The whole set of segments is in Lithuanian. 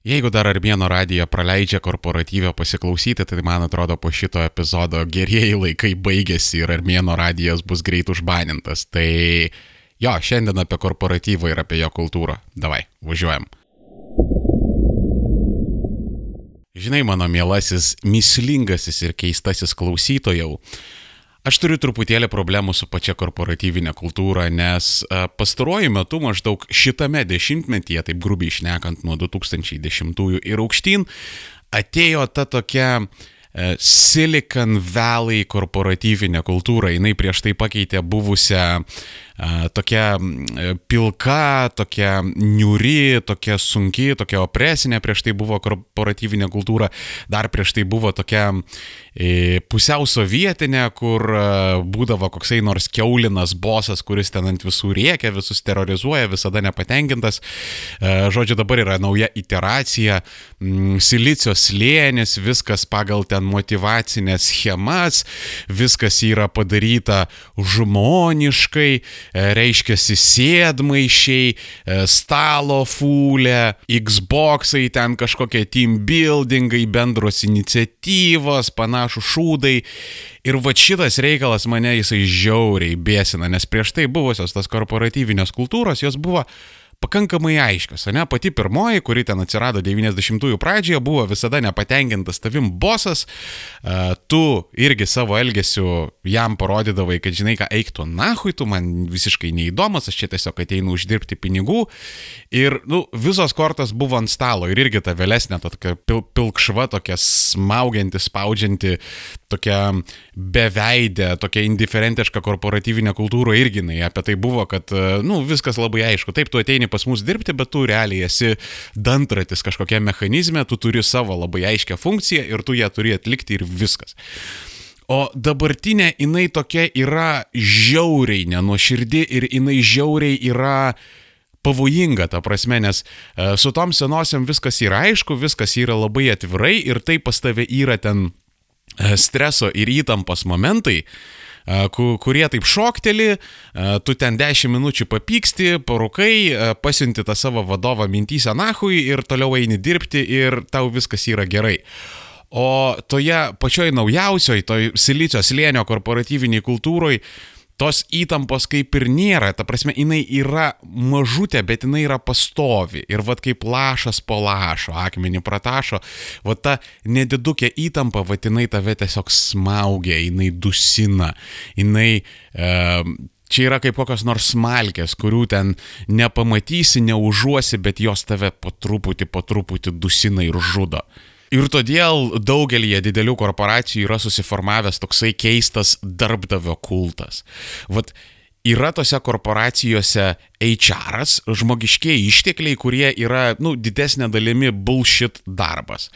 Jeigu dar Armėno radiją praleidžia korporatyvę pasiklausyti, tai man atrodo po šito epizodo gerieji laikai baigėsi ir Armėno radijas bus greit užbanintas. Tai jo, šiandien apie korporatyvą ir apie jo kultūrą. Davai, važiuojam. Žinai, mano mielasis, mislingasis ir keistasis klausytojau, Aš turiu truputėlį problemų su pačia korporatyvinė kultūra, nes pastaruoju metu maždaug šitame dešimtmetyje, taip grubiai išnekant nuo 2010 ir aukštyn, atėjo ta tokia Silicon Valley korporatyvinė kultūra. Jis prieš tai pakeitė buvusią tokia pilka, tokia niuri, tokia sunki, tokia opresinė, prieš tai buvo korporatyvinė kultūra, dar prieš tai buvo tokia e, pusiau sovietinė, kur būdavo koksai nors keulinas bosas, kuris ten ant visų riekia, visus terrorizuoja, visada nepatenkintas. Žodžiu, dabar yra nauja iteracija, silicio slėnis, viskas pagal ten motivacinės schemas, viskas yra padaryta žmoniškai, E, reiškiasi sėdmaišiai, e, stalo fūlė, Xboxai, ten kažkokie team buildingai, bendros iniciatyvos, panašų šūdai. Ir va šitas reikalas mane jisai žiauriai bėsina, nes prieš tai buvusios tas korporatyvinės kultūros, jos buvo pakankamai aiškios, ne? Pati pirmoji, kuri ten atsirado 90-ųjų pradžioje, buvo visada nepatenkintas tavim bosas, uh, tu irgi savo elgesiu jam parodydavai, kad žinai, ką eiktų nahui, tu man visiškai neįdomus, aš čia tiesiog ateinu uždirbti pinigų. Ir, nu, visos kortos buvo ant stalo ir irgi ta vėlesnė, ta tokia pil pilkšva, tokia smaugianti, spaudžianti, tokia beveidė, tokia indiferentiška korporatyvinė kultūra irgi, jinai apie tai buvo, kad, nu, viskas labai aišku. Taip, tu ateini pas mus dirbti, bet tu realiai esi dantratis kažkokia mechanizme, tu turi savo labai aiškę funkciją ir tu ją turi atlikti ir viskas. O dabartinė jinai tokia yra žiauriai nenuoširdi ir jinai žiauriai yra pavojinga, ta prasme, nes e, su tom senosiam viskas yra aišku, viskas yra labai atvirai ir tai pas tave yra ten e, streso ir įtampos momentai, kurie taip šokteli, tu ten 10 minučių papyksti, parukai, pasiunti tą savo vadovą mintysę nahui ir toliau eini dirbti ir tau viskas yra gerai. O toje pačioj naujausioj, toj silicio slėnio korporatyviniai kultūroje, tos įtampos kaip ir nėra, ta prasme, jinai yra mažutė, bet jinai yra pastovi. Ir vad kaip lašas po lašo, akmenį pratašo, vad ta nedidukė įtampa, vad jinai tave tiesiog smaugia, jinai dusina, jinai... Uh, Čia yra kaip kokios nors smalkės, kurių ten nepamatysi, neužuosi, bet jos tave po truputį, po truputį dusina ir žudo. Ir todėl daugelį didelių korporacijų yra susiformavęs toksai keistas darbdavio kultas. Vat yra tose korporacijose HR, žmogiškiai ištekliai, kurie yra, nu, didesnė dalimi bullshit darbas.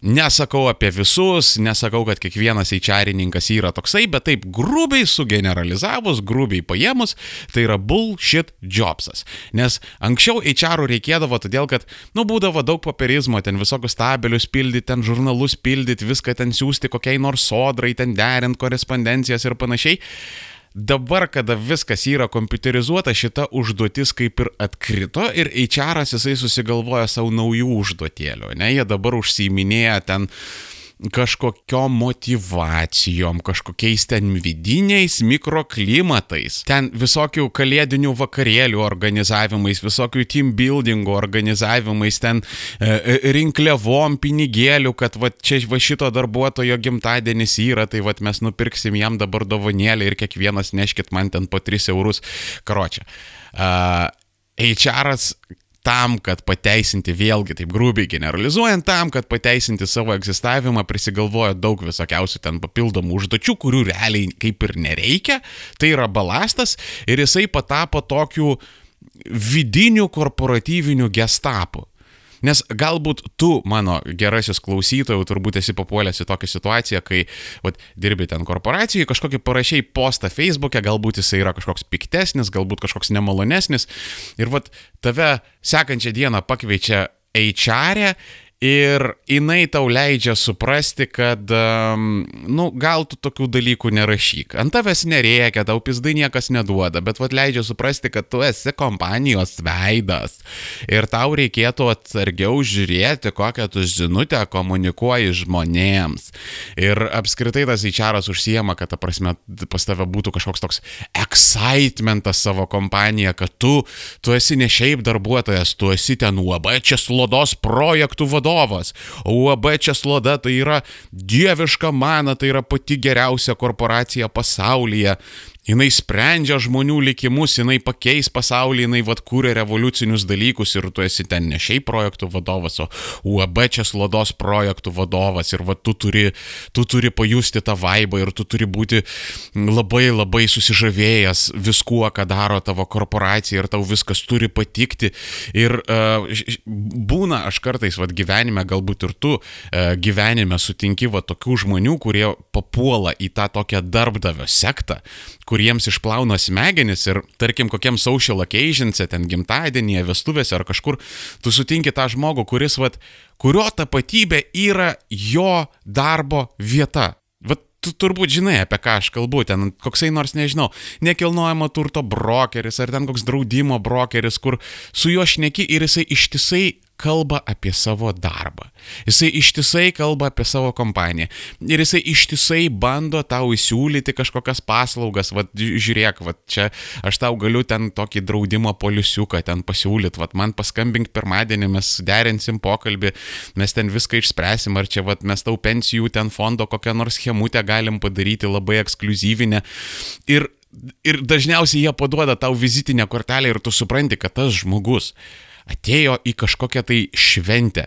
Nesakau apie visus, nesakau, kad kiekvienas HR-ininkas yra toksai, bet taip grubiai sugeneralizavus, grubiai paėmus, tai yra bullshit jobsas. Nes anksčiau HR reikėdavo todėl, kad, nu, būdavo daug papirizmo, ten visokius tabelius pildyti, ten žurnalus pildyti, viską ten siūsti kokiai nors sodrai, ten derint korespondencijas ir panašiai. Dabar, kada viskas yra kompiuterizuota, šita užduotis kaip ir atkrito ir HR jisai susigalvoja savo naujų užduotėlių. Ne, jie dabar užsiiminėja ten kažkokiom motivacijom, kažkokiais ten vidiniais mikroklimatais, ten visokių kalėdinių vakarėlių organizavimais, visokių team buildingų organizavimais, ten e, e, rinkliavom pinigėlių, kad va čia va šito darbuotojo gimtadienis yra, tai va mes nupirksim jam dabar dovanėlį ir kiekvienas neškit man ten po 3 eurus karočią. Uh, HR'as tam, kad pateisinti, vėlgi taip grubiai generalizuojant, tam, kad pateisinti savo egzistavimą, prisigalvoja daug visokiausių ten papildomų užduočių, kurių realiai kaip ir nereikia, tai yra balastas ir jisai patapo tokiu vidiniu korporatyviniu gestapu. Nes galbūt tu, mano gerasis klausytojų, turbūt esi papuolęs į tokią situaciją, kai vat, dirbi ten korporacijai, kažkokį parašiai postą Facebook'e, galbūt jisai yra kažkoks piktesnis, galbūt kažkoks nemalonesnis. Ir vat, tave sekančią dieną pakviečia HR e Ir jinai tau leidžia suprasti, kad, um, nu, gal tu tokių dalykų nerašyk. Ant tavęs nereikia, tau pizdai niekas neduoda, bet vad leidžia suprasti, kad tu esi kompanijos veidas. Ir tau reikėtų atsargiau žiūrėti, kokią tu žinutę komunikuoji žmonėms. Ir apskritai tas įčiaras užsijama, kad, ta prasme, pas tave būtų kažkoks toks excitementas savo kompaniją, kad tu, tu esi ne šiaip darbuotojas, tu esi ten UAB čia slodos projektų vadovas vadovas. UAB Česloda tai yra dieviška mana, tai yra pati geriausia korporacija pasaulyje jinai sprendžia žmonių likimus, jinai pakeis pasaulį, jinai vad kūrė revoliucinius dalykus ir tu esi ten ne šiaip projektų vadovas, o UAB Česlodos projektų vadovas ir vad tu turi, tu turi pajusti tą vaibą ir tu turi būti labai labai susižavėjęs viskuo, ką daro tavo korporacija ir tau viskas turi patikti. Ir uh, būna aš kartais vad gyvenime, galbūt ir tu uh, gyvenime sutinki vad tokių žmonių, kurie papuola į tą tokią darbdavio sektą, kuriems išplauna smegenis ir, tarkim, kokiam social occasionse, ten gimtadienyje, vestuvėse ar kažkur, tu sutinki tą žmogų, kuris, vat, kurio tapatybė yra jo darbo vieta. Vat tu turbūt žinai, apie ką aš kalbu, ten koksai nors, nežinau, nekilnojamo turto brokeris ar ten koks draudimo brokeris, kur su juo šneki ir jisai ištisai kalba apie savo darbą. Jisai ištisai kalba apie savo kompaniją. Ir jisai ištisai bando tau įsiūlyti kažkokias paslaugas. Vat žiūrėk, vat čia aš tau galiu ten tokį draudimo polisiuką ten pasiūlyti. Vat man paskambink pirmadienį, mes derinsim pokalbį, mes ten viską išspręsim. Ar čia vat mes tau pensijų ten fondo kokią nors schemutę galim padaryti labai ekskluzyvinę. Ir Ir dažniausiai jie paduoda tau vizitinę kortelę ir tu supranti, kad tas žmogus atėjo į kažkokią tai šventę.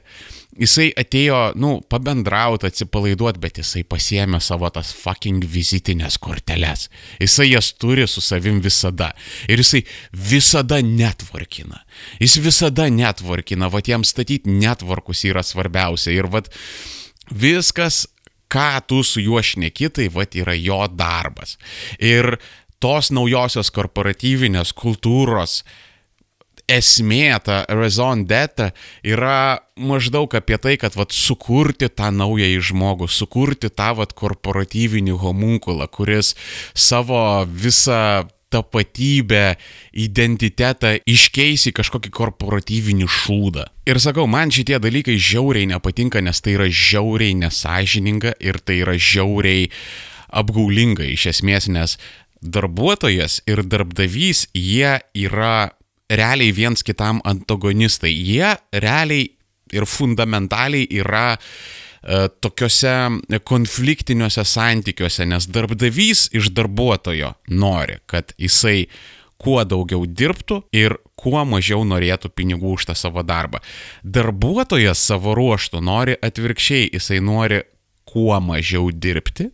Jisai atėjo, nu, pabendrauti, atsipalaiduoti, bet jisai pasiemė savo tas fucking vizitinės korteles. Jisai jas turi su savim visada. Ir jisai visada netvarkina. Jis visada netvarkina, va jam statyti netvarkus yra svarbiausia. Ir va viskas, ką tu su juo šneki, tai va yra jo darbas. Ir tos naujosios korporatyvinės kultūros, esmė, ta raison d'être yra maždaug apie tai, kad vat, sukurti tą naująjį žmogų, sukurti tą vat, korporatyvinį homunkulą, kuris savo visą tapatybę, identitetą iškeisi kažkokį korporatyvinį šūdą. Ir sakau, man šitie dalykai žiauriai nepatinka, nes tai yra žiauriai nesažininga ir tai yra žiauriai apgaulinga iš esmės, nes darbuotojas ir darbdavys, jie yra realiai viens kitam antagonistai. Jie realiai ir fundamentaliai yra e, tokiuose konfliktiniuose santykiuose, nes darbdavys iš darbuotojo nori, kad jisai kuo daugiau dirbtų ir kuo mažiau norėtų pinigų už tą savo darbą. Darbuotojas savo ruoštų nori atvirkščiai, jisai nori kuo mažiau dirbti,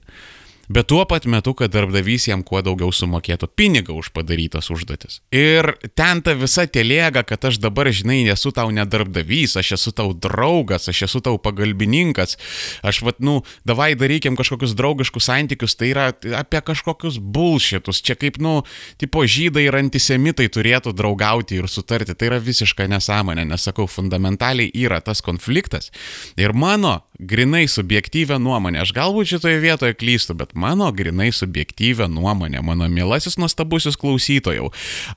bet tuo pat metu, kad darbdavys jam kuo daugiau sumokėtų pinigą už padarytas užduotis. Ir ten ta visa telėga, kad aš dabar, žinai, esu tau ne darbdavys, aš esu tau draugas, aš esu tau pagalbininkas, aš, vad, nu, davai darykim kažkokius draugiškus santykius, tai yra apie kažkokius bulšitus, čia kaip, nu, tipo žydai ir antisemitai turėtų draugauti ir sutarti, tai yra visiška nesąmonė, nesakau, fundamentaliai yra tas konfliktas. Ir mano grinai subjektyvę nuomonę, aš galbūt šitoje vietoje klystu, bet mano grinai subjektyvę nuomonę, mano mielasis nuostabusius klausytojų.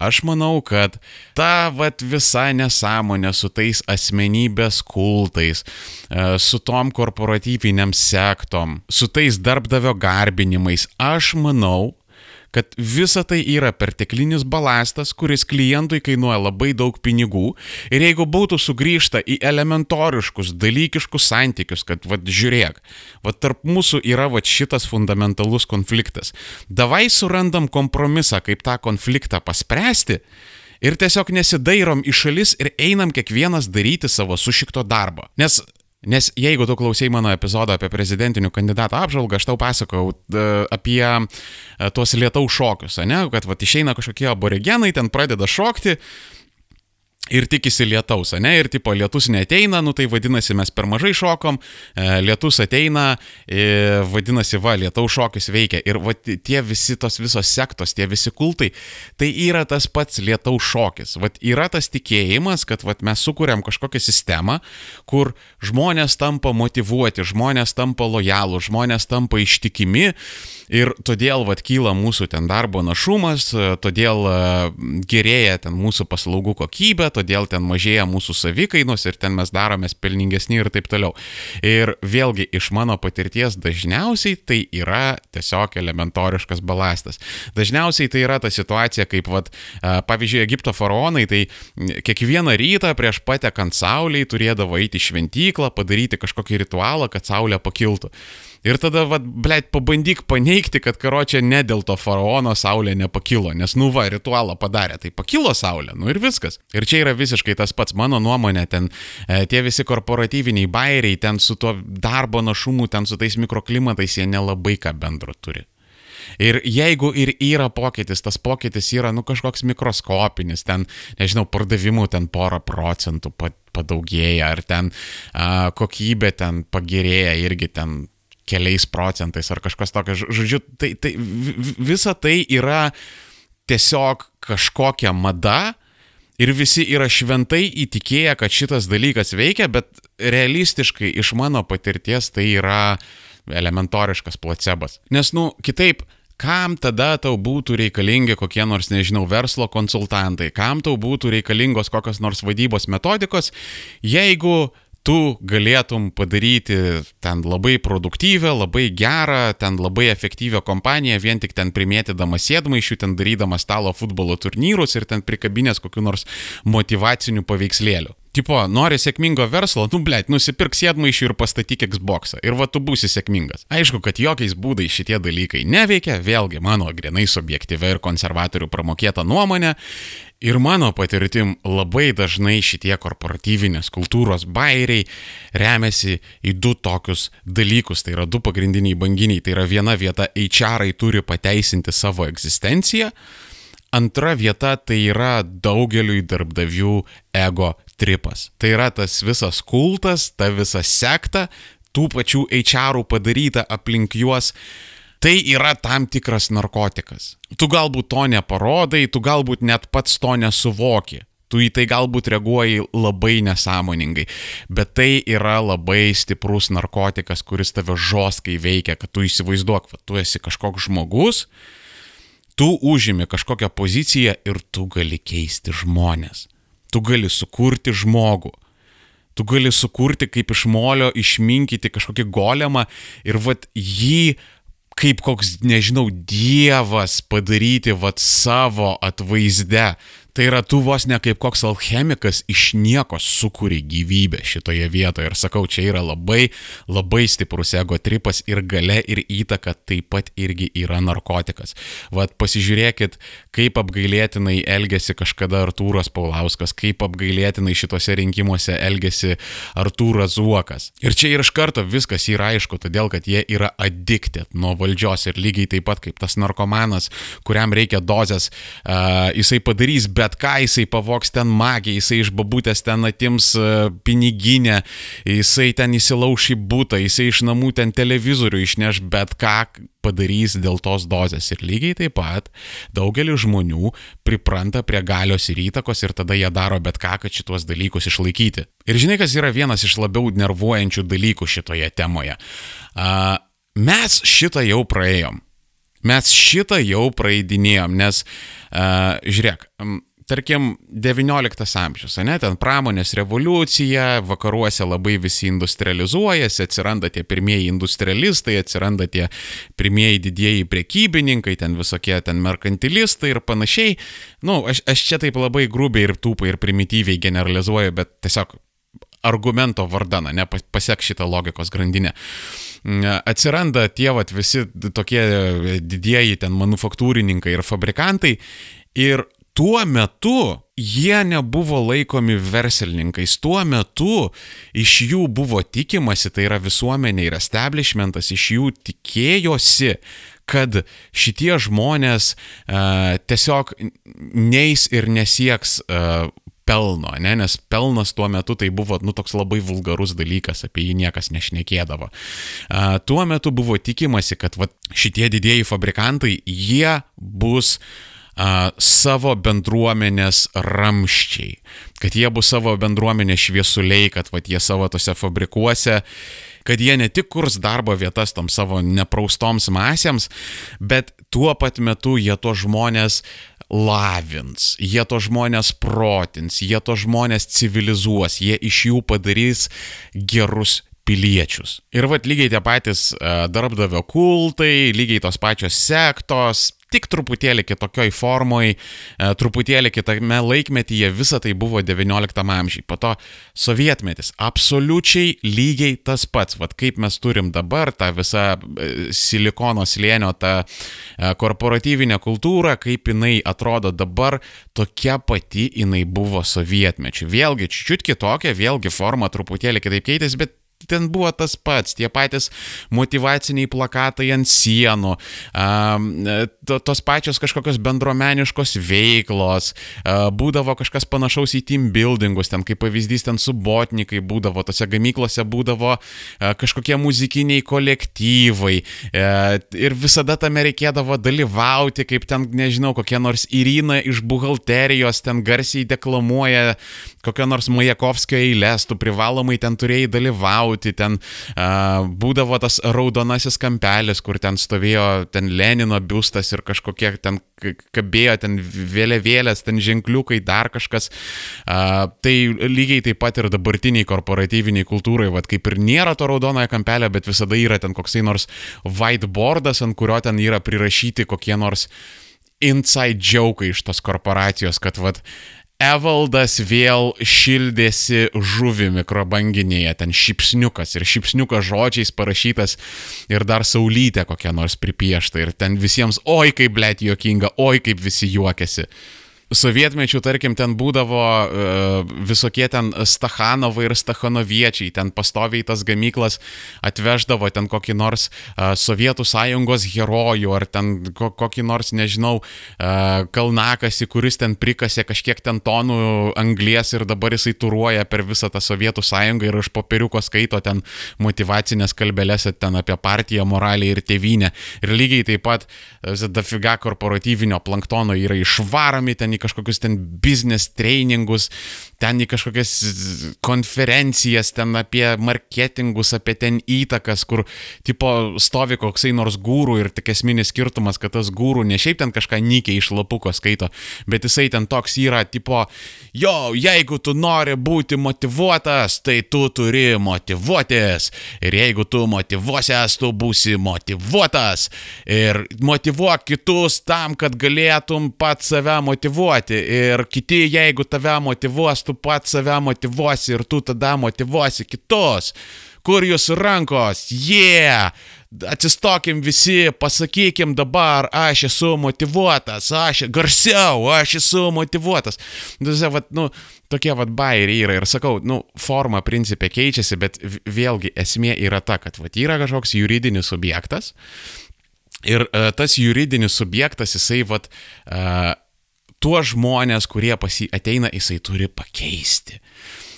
Aš manau, kad ta vat visa nesąmonė su tais asmenybės kultais, e, su tom korporatyviniam sektom, su tais darbdavio garbinimais, aš manau, kad visa tai yra perteklinis balastas, kuris klientui kainuoja labai daug pinigų ir jeigu būtų sugrįžta į elementoriškus, dalykiškus santykius, kad, vad, žiūrėk, vad, tarp mūsų yra, vad, šitas fundamentalus konfliktas. Davai surandam kompromisą, kaip tą konfliktą paspręsti ir tiesiog nesidairom į šalis ir einam kiekvienas daryti savo sušikto darbo. Nes Nes jeigu tu klausai mano epizodą apie prezidentinių kandidatų apžvalgą, aš tau pasakojau apie uh, tuos lietaus šokius, ne, kad va išeina kažkokie aborigenai, ten pradeda šokti ir tikisi lietaus, ne? Ir tipo lietus neteina, nu tai vadinasi mes per mažai šokom, e, lietus ateina, e, vadinasi va, lietaus šokis veikia. Ir va, tie visi tos visos sektos, tie visi kultai, tai yra tas pats lietaus šokis. Va, yra tas tikėjimas, kad va, mes sukūrėm kažkokią sistemą, kur žmonės tampa motivuoti, žmonės tampa lojalų, žmonės tampa ištikimi ir todėl va, kyla mūsų ten darbo našumas, todėl e, gerėja ten mūsų paslaugų kokybė, todėl ten mažėja mūsų savikainos ir ten mes daromės pelningesni ir taip toliau. Ir vėlgi iš mano patirties dažniausiai tai yra tiesiog elementoriškas balastas. Dažniausiai tai yra ta situacija, kaip, vat, pavyzdžiui, Egipto faraonai, tai kiekvieną rytą prieš patekant Saulei turėdavo eiti į šventyklą, padaryti kažkokį ritualą, kad Saulė pakiltų. Ir tada, vad, blėt, pabandyk paneigti, kad karočią ne dėl to faraono saulė nepakilo, nes, nu va, ritualą padarė, tai pakilo saulė, nu ir viskas. Ir čia yra visiškai tas pats mano nuomonė, ten e, tie visi korporatyviniai bairiai, ten su tuo darbo našumu, ten su tais mikroklimatais jie nelabai ką bendro turi. Ir jeigu ir yra pokytis, tas pokytis yra, nu, kažkoks mikroskopinis, ten, nežinau, pardavimų ten porą procentų padaugėja, ar ten a, kokybė ten pagerėja irgi ten keliais procentais ar kažkas tokio. Žodžiu, tai, tai visa tai yra tiesiog kažkokia mada ir visi yra šventai įtikėję, kad šitas dalykas veikia, bet realistiškai iš mano patirties tai yra elementoriškas placebas. Nes, nu, kitaip, kam tada tau būtų reikalingi kokie nors, nežinau, verslo konsultantai, kam tau būtų reikalingos kokios nors vadybos metodikos, jeigu tu galėtum padaryti ten labai produktyvę, labai gerą, ten labai efektyvią kompaniją, vien tik ten primėtydamas sėdmaišių, ten darydamas stalo futbolo turnyrus ir ten prikabinės kokiu nors motivaciniu paveikslėliu. Tipo, nori sėkmingo verslo, nu blėt, nusipirk sėdmaišį ir pastatyk Xbox. Ir va tu būsi sėkmingas. Aišku, kad jokiais būdais šitie dalykai neveikia, vėlgi mano grinai subjektyvia ir konservatorių pramokėta nuomonė. Ir mano patirtim labai dažnai šitie korporatyvinės kultūros bairiai remiasi į du tokius dalykus. Tai yra du pagrindiniai banginiai. Tai yra viena vieta, HR turi pateisinti savo egzistenciją. Antra vieta tai yra daugeliui darbdavių ego tripas. Tai yra tas visas kultas, ta visa sekta, tų pačių HR padaryta aplink juos. Tai yra tam tikras narkotikas. Tu galbūt to neparodai, tu galbūt net pats to nesuvoki. Tu į tai galbūt reaguoji labai nesąmoningai, bet tai yra labai stiprus narkotikas, kuris tave žoskai veikia, kad tu įsivaizduok, kad tu esi kažkoks žmogus, tu užimi kažkokią poziciją ir tu gali keisti žmonės. Tu gali sukurti žmogų. Tu gali sukurti kaip iš molio išminkyti kažkokį golemą ir vad jį kaip koks, nežinau, dievas padaryti vad savo atvaizde. Tai yra tu vos ne kaip koks alchemikas iš nieko sukūri gyvybę šitoje vietoje. Ir sakau, čia yra labai, labai stiprus ego tripas ir gale ir įtaka taip pat irgi yra narkotikas. Vat pasižiūrėkit, kaip apgailėtinai elgesi kažkada Artūras Paulauskas, kaip apgailėtinai šituose rinkimuose elgesi Artūras Zuokas. Ir čia ir iš karto viskas yra aišku, todėl kad jie yra addicted nuo valdžios ir lygiai taip pat kaip tas narkomanas, kuriam reikia dozės, uh, jisai padarys be bet ką, jisai pavoks ten magiją, jisai iš babutės ten atims e, piniginę, jisai ten įsilauš į būtą, jisai iš namų ten televizorių išneš bet ką padarys dėl tos dozės. Ir lygiai taip pat daugelis žmonių pripranta prie galios ir įtakos ir tada jie daro bet ką, kad šituos dalykus išlaikyti. Ir žinai, kas yra vienas iš labiau nervuojančių dalykų šitoje temoje. Mes šitą jau praėjom. Mes šitą jau praeidinėjom, nes, žiūrėk, tarkim, 19 amžius, ne, ten pramonės revoliucija, vakaruose labai visi industrializuojasi, atsiranda tie pirmieji industrialistai, atsiranda tie pirmieji didieji prekybininkai, ten visokie ten merkantilistai ir panašiai. Na, nu, aš, aš čia taip labai grubiai ir tūpai ir primityviai generalizuoju, bet tiesiog argumento vardaną, ne pasiek šitą logikos grandinę. Atsiranda tie vat, visi tokie didieji ten manufaktūrininkai ir fabrikantai ir tuo metu jie nebuvo laikomi verslininkais, tuo metu iš jų buvo tikimasi, tai yra visuomenė ir establishmentas iš jų tikėjosi, kad šitie žmonės uh, tiesiog neis ir nesieks uh, pelno, ne? nes pelnas tuo metu tai buvo nu, toks labai vulgarus dalykas, apie jį niekas nešnekėdavo. Uh, tuo metu buvo tikimasi, kad va, šitie didieji fabrikantai, jie bus uh, savo bendruomenės ramščiai, kad jie bus savo bendruomenės šviesuliai, kad va, jie savo tose fabrikuose kad jie ne tik kurs darbo vietas tom savo nepraustoms masėms, bet tuo pat metu jie to žmonės lavins, jie to žmonės protins, jie to žmonės civilizuos, jie iš jų padarys gerus piliečius. Ir vad lygiai tie patys darbdavio kultai, lygiai tos pačios sektos, tik truputėlį kitokioj formoj, e, truputėlį kitame laikmetyje, visa tai buvo XIX amžiai. Po to sovietmetis, absoliučiai lygiai tas pats, vad kaip mes turim dabar tą visą e, silikono slėnio, tą e, korporatyvinę kultūrą, kaip jinai atrodo dabar, tokia pati jinai buvo sovietmečiu. Vėlgi, čiut kitokia, vėlgi forma truputėlį kitaip keitėsi, bet ten buvo tas pats, tie patys motivaciniai plakatai ant sienų, tos pačios kažkokios bendromeniškos veiklos, būdavo kažkas panašaus į team buildingus, ten kaip pavyzdys ten subotnikai būdavo, tose gamyklose būdavo kažkokie muzikiniai kolektyvai e, ir visada tame reikėdavo dalyvauti, kaip ten, nežinau, kokia nors Irina iš buhalterijos ten garsiai deklamuoja kokią nors Majakovskio eilės, tu privalomai ten turėjai dalyvauti, ten uh, būdavo tas raudonasis kampelis, kur ten stovėjo ten Lenino biustas ir kažkokie ten kabėjo ten vėliavėlės, ten ženkliukai, dar kažkas. Uh, tai lygiai taip pat ir dabartiniai korporatyviniai kultūrai, vad kaip ir nėra to raudonojo kampelio, bet visada yra ten koksai nors whiteboardas, ant kurio ten yra prirašyti kokie nors inside joke iš tos korporacijos, kad vad Evaldas vėl šildėsi žuvį mikrobanginėje, ten šipsniukas ir šipsniukas žodžiais parašytas ir dar saulytė kokia nors pripiešta ir ten visiems, oi kaip blėt juokinga, oi kaip visi juokiasi sovietmečių, tarkim, ten būdavo uh, visokie ten Stachanovai ir Stachanoviečiai, ten pastoviai tas gamyklas atveždavo ten kokį nors uh, Sovietų sąjungos herojų ar ten ko, kokį nors, nežinau, uh, kalnakasi, kuris ten prikasė kažkiek ten tonų anglies ir dabar jisai turuoja per visą tą Sovietų sąjungą ir iš popieriuko skaito ten motivacinės kalbelės ten apie partiją, moralę ir tėvynę. Ir lygiai taip pat dafiga korporatyvinio planktono yra išvaromi ten į kažkokius ten biznes treningus, ten į kažkokias konferencijas, ten apie marketingus, apie ten įtakas, kur tipo stovi koksai nors gūrų ir tik esminis skirtumas, kad tas gūrų ne šiaip ten kažką nykiai iš lapuko skaito, bet jisai ten toks yra, tipo, jo, jeigu tu nori būti motivuotas, tai tu turi motivuotis. Ir jeigu tu motivuosies, tu būsi motivuotas. Ir motivuok kitus tam, kad galėtum pat save motivuoti motivuoti ir kiti, jeigu tave motivuos, tu pats save motivuosi ir tu tada motivuosi kitus. Kur jūsų rankos? Jie! Yeah! Atsistokim visi, pasakykim dabar, aš esu motivuotas, aš garsiau, aš esu motivuotas. Nu, vat, nu, tokie vad bairiai yra ir sakau, nu, forma principė keičiasi, bet vėlgi esmė yra ta, kad vat, yra kažkoks juridinis subjektas ir uh, tas juridinis subjektas, jisai vat, uh, tuos žmonės, kurie pas jį ateina, jisai turi pakeisti.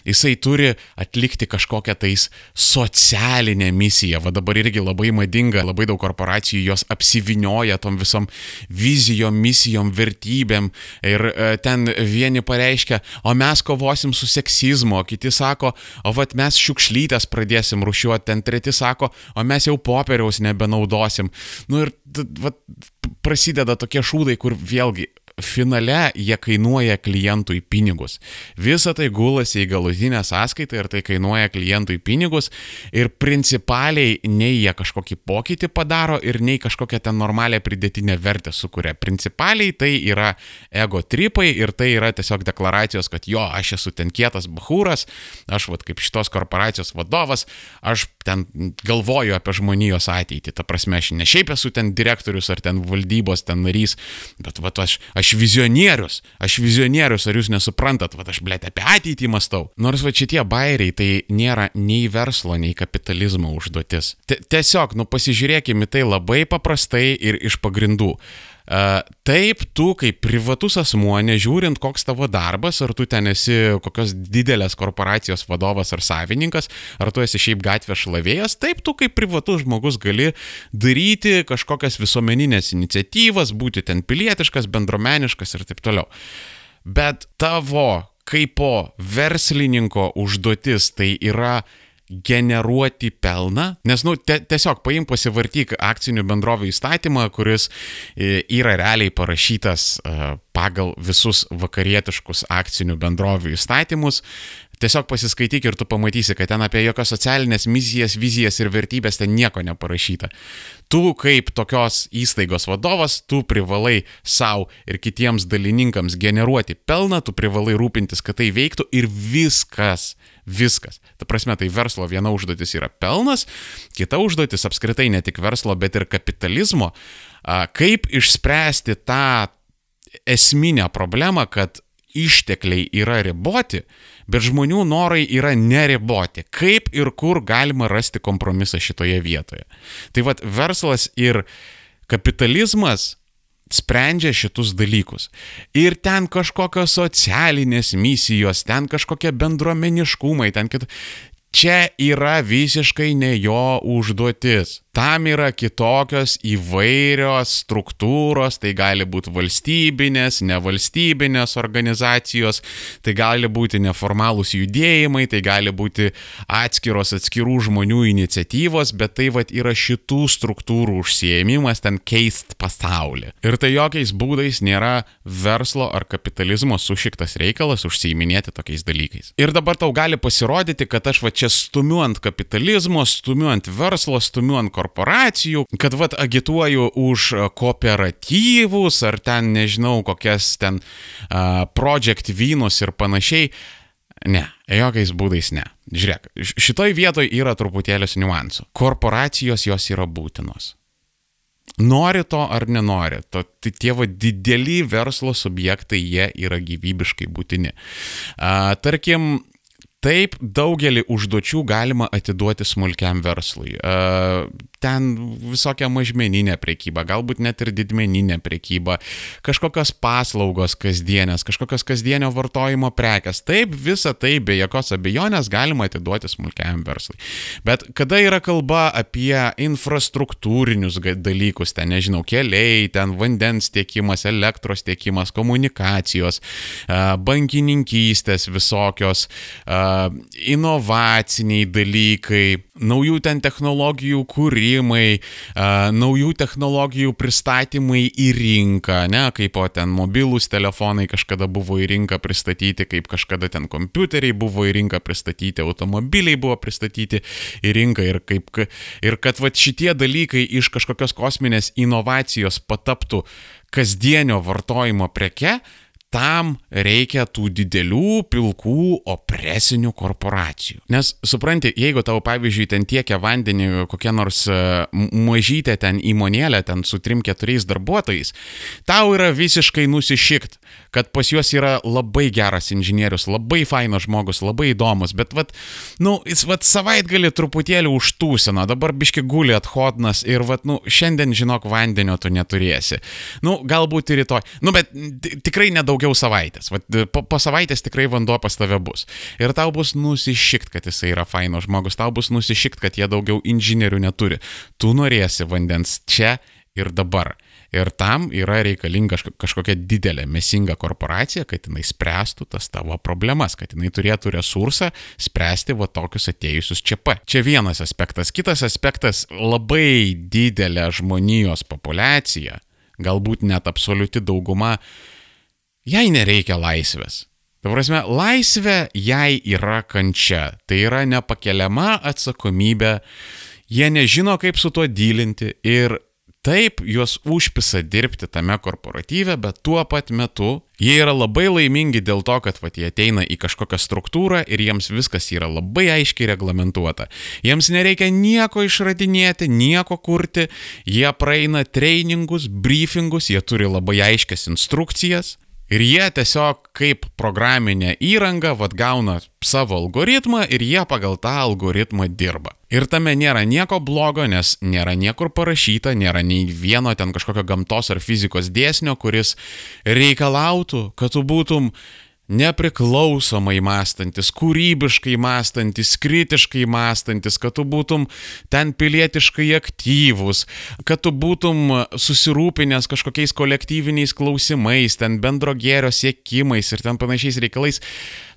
Jisai turi atlikti kažkokią tais socialinę misiją. Va dabar irgi labai madinga, labai daug korporacijų jos apsivinioja tom visom vizijom, misijom, vertybėm. Ir e, ten vieni pareiškia, o mes kovosim su seksizmu, o kiti sako, o vat mes šiukšlytės pradėsim rušiuoti, ten treti sako, o mes jau popieriaus nebenaudosim. Nu ir vat, prasideda tokie šūdai, kur vėlgi finale jie kainuoja klientui pinigus. Visa tai gulasi į galutinę sąskaitą ir tai kainuoja klientui pinigus ir principaliai nei jie kažkokį pokytį padaro ir nei kažkokią ten normalią pridėtinę vertę sukuria. Principaliai tai yra ego tripai ir tai yra tiesiog deklaracijos, kad jo, aš esu ten kietas bahūras, aš vad kaip šitos korporacijos vadovas, aš ten galvoju apie žmonijos ateitį. Ta prasme, aš ne šiaip esu ten direktorius ar ten valdybos ten narys, bet vad aš, aš aš vizionierius, aš vizionierius, ar jūs nesuprantat, va aš blėt apie ateitį mastau. Nors va šitie bairiai tai nėra nei verslo, nei kapitalizmo užduotis. T Tiesiog, nu pasižiūrėkime tai labai paprastai ir iš pagrindų. Taip, tu kaip privatus asmuo, nežiūrint koks tavo darbas, ar tu ten esi kokios didelės korporacijos vadovas ar savininkas, ar tu esi šiaip gatvės šlavėjas, taip, tu kaip privatus žmogus gali daryti kažkokias visuomeninės iniciatyvas, būti ten pilietiškas, bendromeniškas ir taip toliau. Bet tavo kaip po verslininko užduotis tai yra generuoti pelną, nes, nu, te, tiesiog paim pasivartyk akcinių bendrovių įstatymą, kuris e, yra realiai parašytas e, pagal visus vakarietiškus akcinių bendrovių įstatymus. Tiesiog pasiskaityk ir tu pamatysi, kad ten apie jokios socialinės misijas, vizijas ir vertybės ten nieko neparašyta. Tu kaip tokios įstaigos vadovas, tu privalai savo ir kitiems dalininkams generuoti pelną, tu privalai rūpintis, kad tai veiktų ir viskas Viskas. Ta prasme, tai verslo viena užduotis yra pelnas, kita užduotis apskritai ne tik verslo, bet ir kapitalizmo. Kaip išspręsti tą esminę problemą, kad ištekliai yra riboti, bet žmonių norai yra neriboti. Kaip ir kur galima rasti kompromisą šitoje vietoje. Tai vad verslas ir kapitalizmas sprendžia šitus dalykus. Ir ten kažkokios socialinės misijos, ten kažkokie bendruomeniškumai, ten kit... Čia yra visiškai ne jo užduotis. Tam yra kitokios įvairios struktūros, tai gali būti valstybinės, nevalstybinės organizacijos, tai gali būti neformalūs judėjimai, tai gali būti atskiros atskirų žmonių iniciatyvos, bet tai vad yra šitų struktūrų užsiemimas ten keist pasaulį. Ir tai jokiais būdais nėra verslo ar kapitalizmo sušiktas reikalas užsiiminėti tokiais dalykais. Ir dabar tau gali pasirodyti, kad aš va čia stumiu ant kapitalizmo, stumiu ant verslo, stumiu ant korporacijų korporacijų, kad vad agituoju už kooperatyvus ar ten nežinau kokias ten uh, project vynus ir panašiai. Ne, jokiais būdais ne. Žiūrėk, šitoj vietoj yra truputėlis niuansų. Korporacijos jos yra būtinos. Nori to ar nenori, to, tai tie va dideli verslo subjektai, jie yra gyvybiškai būtini. A, tarkim, Taip, daugelį užduočių galima atiduoti smulkiam verslui. Ten visokia mažmeninė priekyba, galbūt net ir didmeninė priekyba, kažkokios paslaugos kasdienės, kažkokios kasdienio vartojimo prekes. Taip, visa tai be jokios abejonės galima atiduoti smulkiam verslui. Bet kada yra kalba apie infrastruktūrinius dalykus, ten nežinau, keliai, ten vandens tiekimas, elektros tiekimas, komunikacijos, bankininkystės visokios, inovaciniai dalykai, naujų ten technologijų kūrimai, naujų technologijų pristatymai į rinką, ne, kaip o ten mobilūs telefonai kažkada buvo į rinką pristatyti, kaip kažkada ten kompiuteriai buvo į rinką pristatyti, automobiliai buvo pristatyti į rinką ir, kaip, ir kad va šitie dalykai iš kažkokios kosminės inovacijos pataptų kasdienio vartojimo preke, tam reikia tų didelių, pilkų, opresinių korporacijų. Nes, supranti, jeigu tau, pavyzdžiui, ten tiekia vandenį kokia nors e, mažytė ten įmonėlė, ten su trim keturiais darbuotojais, tau yra visiškai nusišikt, kad pas juos yra labai geras inžinierius, labai fainas žmogus, labai įdomus, bet, vat, nu, jis, vat, savaitgalį truputėlį užtūsina, dabar biški guli athodnas ir, vat, nu, šiandien, žinok, vandenio tu neturėsi. Nu, galbūt ir rytoj. Nu, bet tikrai nedaug daugiau savaitės. Vat, po, po savaitės tikrai vanduo pas tave bus. Ir tau bus nusišikt, kad jisai yra faino žmogus, tau bus nusišikt, kad jie daugiau inžinierių neturi. Tu norėsi vandens čia ir dabar. Ir tam yra reikalinga kažkokia didelė mesinga korporacija, kad jinai spręstų tas tavo problemas, kad jinai turėtų resursą spręsti va tokius atėjusius čia pat. Čia vienas aspektas. Kitas aspektas - labai didelė žmonijos populiacija, galbūt net absoliuti dauguma jai nereikia laisvės. Ta prasme, laisvė jai yra kančia, tai yra nepakeliama atsakomybė, jie nežino, kaip su tuo dylinti ir taip juos užpisa dirbti tame korporatyve, bet tuo pat metu jie yra labai laimingi dėl to, kad vat, jie ateina į kažkokią struktūrą ir jiems viskas yra labai aiškiai reglamentuota. Jiems nereikia nieko išradinėti, nieko kurti, jie praeina treningus, briefingus, jie turi labai aiškias instrukcijas Ir jie tiesiog kaip programinė įranga, vad gauna savo algoritmą ir jie pagal tą algoritmą dirba. Ir tame nėra nieko blogo, nes nėra niekur parašyta, nėra nei vieno ten kažkokio gamtos ar fizikos dėsnio, kuris reikalautų, kad tu būtum nepriklausomai mąstantis, kūrybiškai mąstantis, kritiškai mąstantis, kad tu būtum ten pilietiškai aktyvus, kad tu būtum susirūpinęs kažkokiais kolektyviniais klausimais, ten bendro gėrio siekimais ir ten panašiais reikalais,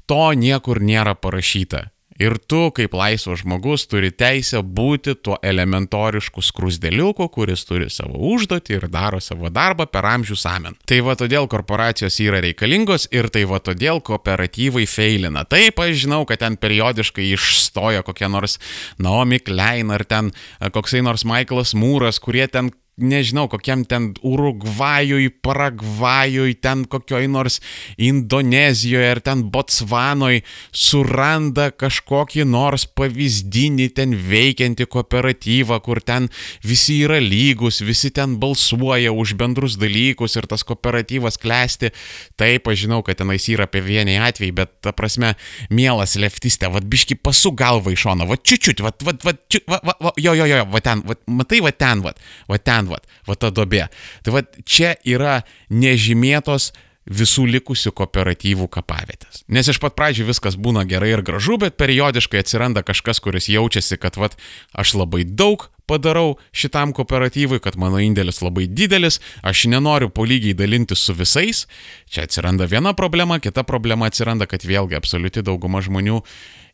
to niekur nėra parašyta. Ir tu, kaip laisvas žmogus, turi teisę būti tuo elementorišku skrusdėliuku, kuris turi savo užduotį ir daro savo darbą per amžių samen. Tai va todėl korporacijos yra reikalingos ir tai va todėl kooperatyvai feilina. Taip, aš žinau, kad ten periodiškai išstoja kokie nors Naomi Klein ar ten koksai nors Michaelas Mūras, kurie ten nežinau, kokiam ten Urugvajui, Paragvajui, ten kokioj nors Indonezijoje ar ten Botsvanoj suranda kažkokį nors pavyzdinį ten veikiantį kooperatyvą, kur ten visi yra lygus, visi ten balsuoja už bendrus dalykus ir tas kooperatyvas klesti. Taip, aš žinau, kad tenais yra apie vienį atvejį, bet ta prasme, mielas leftistė, vad biški pasu galvą iš šono, vad čiučiut, vad, vad, vad, vad, vad, vad, jo, jo, jo, vad ten, vad, matai, vad ten, vad, vad ten ten, vat, vat ta dobė. Tai vat čia yra nežymėtos visų likusių kooperatyvų kapavietės. Nes iš pat pradžių viskas būna gerai ir gražu, bet periodiškai atsiranda kažkas, kuris jaučiasi, kad vat, aš labai daug padarau šitam kooperatyvui, kad mano indėlis labai didelis, aš nenoriu po lygiai dalintis su visais. Čia atsiranda viena problema, kita problema atsiranda, kad vėlgi absoliuti dauguma žmonių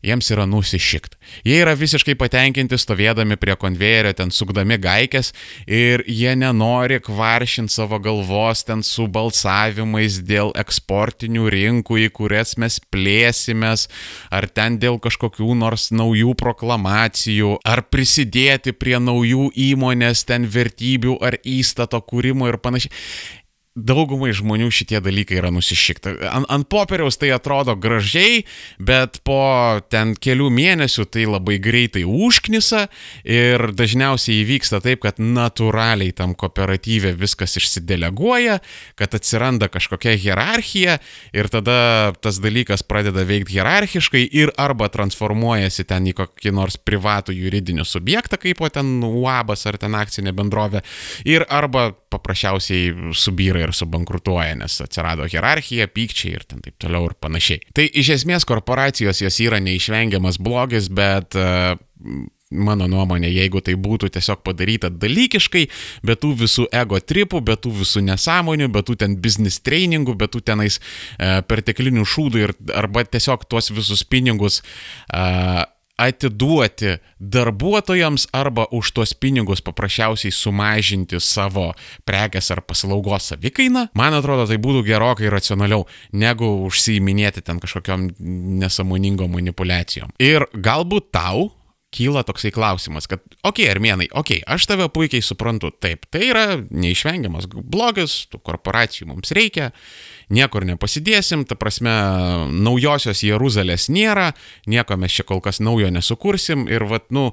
jiems yra nusišikt. Jie yra visiškai patenkinti stovėdami prie konvejerio, ten sukdami gaikės ir jie nenori kvaršinti savo galvos ten su balsavimais dėl eksportinių rinkų, į kurias mes plėsimės, ar ten dėl kažkokių nors naujų proklamacijų, ar prisidėti prie naujų įmonės ten vertybių ar įstato kūrimo ir panašiai daugumai žmonių šitie dalykai yra nusišikta. Ant, ant popieriaus tai atrodo gražiai, bet po ten kelių mėnesių tai labai greitai užknisa ir dažniausiai įvyksta taip, kad natūraliai tam kooperatyvė viskas išsideleguoja, kad atsiranda kažkokia hierarchija ir tada tas dalykas pradeda veikti hierarchiškai ir arba transformuojasi ten į kokį nors privatų juridinį subjektą, kaip o ten UABas ar ten akcinė bendrovė, ir arba paprasčiausiai subyra ir subankrutuoja, nes atsirado hierarchija, pykčiai ir taip toliau ir panašiai. Tai iš esmės korporacijos jos yra neišvengiamas blogis, bet uh, mano nuomonė, jeigu tai būtų tiesiog padaryta dalykiškai, be tų visų ego tripų, be tų visų nesąmonių, be tų ten business trainingų, be tų tenais e, perteklinių šūdų ir arba tiesiog tuos visus pinigus e, atiduoti darbuotojams arba už tuos pinigus paprasčiausiai sumažinti savo prekės ar paslaugos savikainą, man atrodo, tai būtų gerokai racionaliau, negu užsiiminėti ten kažkokiam nesąmoningom manipulacijom. Ir galbūt tau kyla toksai klausimas, kad, okei, okay, armenai, okei, okay, aš tave puikiai suprantu, taip, tai yra neišvengiamas blogis, tų korporacijų mums reikia, niekur nepasidėsim, ta prasme, naujosios Jeruzalės nėra, nieko mes čia kol kas naujo nesukursim ir, vat, nu,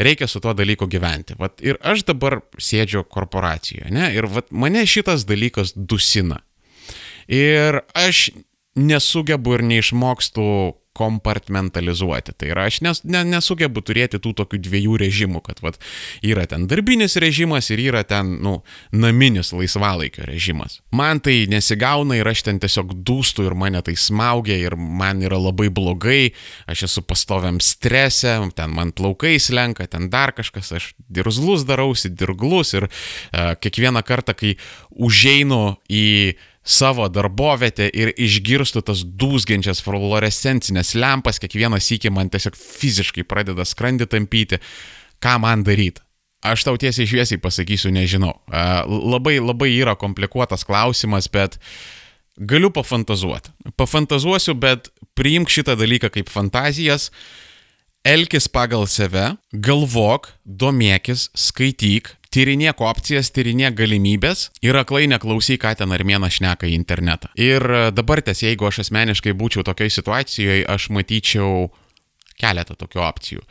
reikia su tuo dalyku gyventi. Vat, ir aš dabar sėdžiu korporacijoje, ne, ir vat, mane šitas dalykas dusina. Ir aš nesugebu ir neišmokstu kompartmentalizuoti. Tai yra, aš nes, ne, nesugebu turėti tų tokių dviejų režimų, kad vat, yra ten darbinis režimas ir yra ten, nu, naminis laisvalaikio režimas. Man tai nesigauna ir aš ten tiesiog dūstu ir mane tai smaugia ir man yra labai blogai, aš esu pastoviam strese, ten man plaukai slenka, ten dar kažkas, aš dirzlus darausi, dirglus ir uh, kiekvieną kartą, kai užeinu į savo darbovietę ir išgirstu tas dūzgiančias fluorescencinės lempas, kiekvieną sykį man tiesiog fiziškai pradeda skrandį tampyti, ką man daryti. Aš tau tiesiai šviesiai pasakysiu, nežinau. Labai, labai yra komplikuotas klausimas, bet galiu pafantazuoti. Pafantazuosiu, bet priimk šitą dalyką kaip fantazijas, elkis pagal save, galvok, domėkis, skaityk, tyrinėk opcijas, tyrinėk galimybės ir aklai neklausyk, ką ten armėnas šneka į internetą. Ir e, dabar ties, jeigu aš asmeniškai būčiau tokioje situacijoje, aš matyčiau keletą tokių opcijų.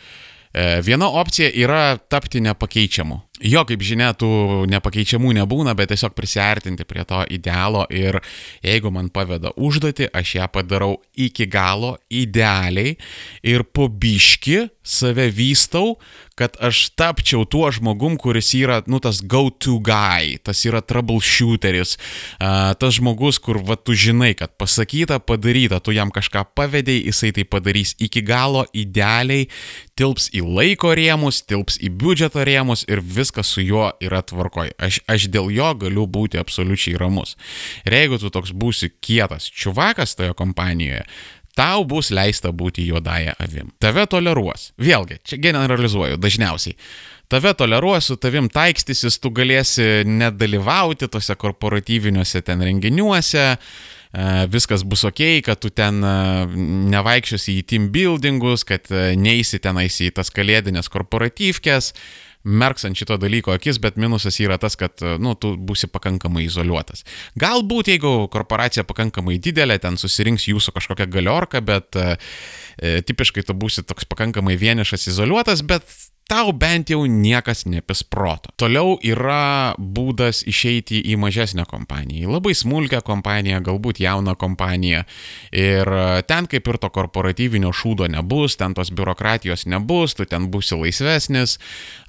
E, viena opcija yra tapti nepakeičiamu. Jo, kaip žinia, tų nepakeičiamų nebūna, bet tiesiog prisartinti prie to idealo ir jeigu man paveda užduoti, aš ją padarau iki galo, idealiai ir po biški save vystau, kad aš tapčiau tuo žmogum, kuris yra, nu, tas go-to guy, tas yra troubleshooteris, tas žmogus, kur, va, tu žinai, kad pasakyta, padaryta, tu jam kažką pavedėjai, jisai tai padarys iki galo, idealiai, tilps į laiko rėmus, tilps į biudžeto rėmus ir viskas su juo yra tvarkoj. Aš, aš dėl jo galiu būti absoliučiai ramus. Ir jeigu tu toks būsi kietas čiuvakas toje kompanijoje, tau bus leista būti juodąją avim. Tave toleruos. Vėlgi, čia generalizuoju dažniausiai. Tave toleruos, su tavim taikstysis, tu galėsi nedalyvauti tose korporatyviniuose ten renginiuose, viskas bus ok, kad tu ten nevaikščiosi į team buildingus, kad neįsi tenais į tas kalėdinės korporatyvkės, merks ant šito dalyko akis, bet minusas yra tas, kad, nu, tu būsi pakankamai izoliuotas. Galbūt, jeigu korporacija pakankamai didelė, ten susirinks jūsų kažkokia galiorka, bet e, tipiškai tu būsi toks pakankamai vienišas, izoliuotas, bet tau bent jau niekas nepis proto. Toliau yra būdas išeiti į mažesnę kompaniją, į labai smulkę kompaniją, galbūt jauną kompaniją. Ir ten kaip ir to korporatyvinio šūdo nebus, ten tos biurokratijos nebus, tu ten būsi laisvesnis.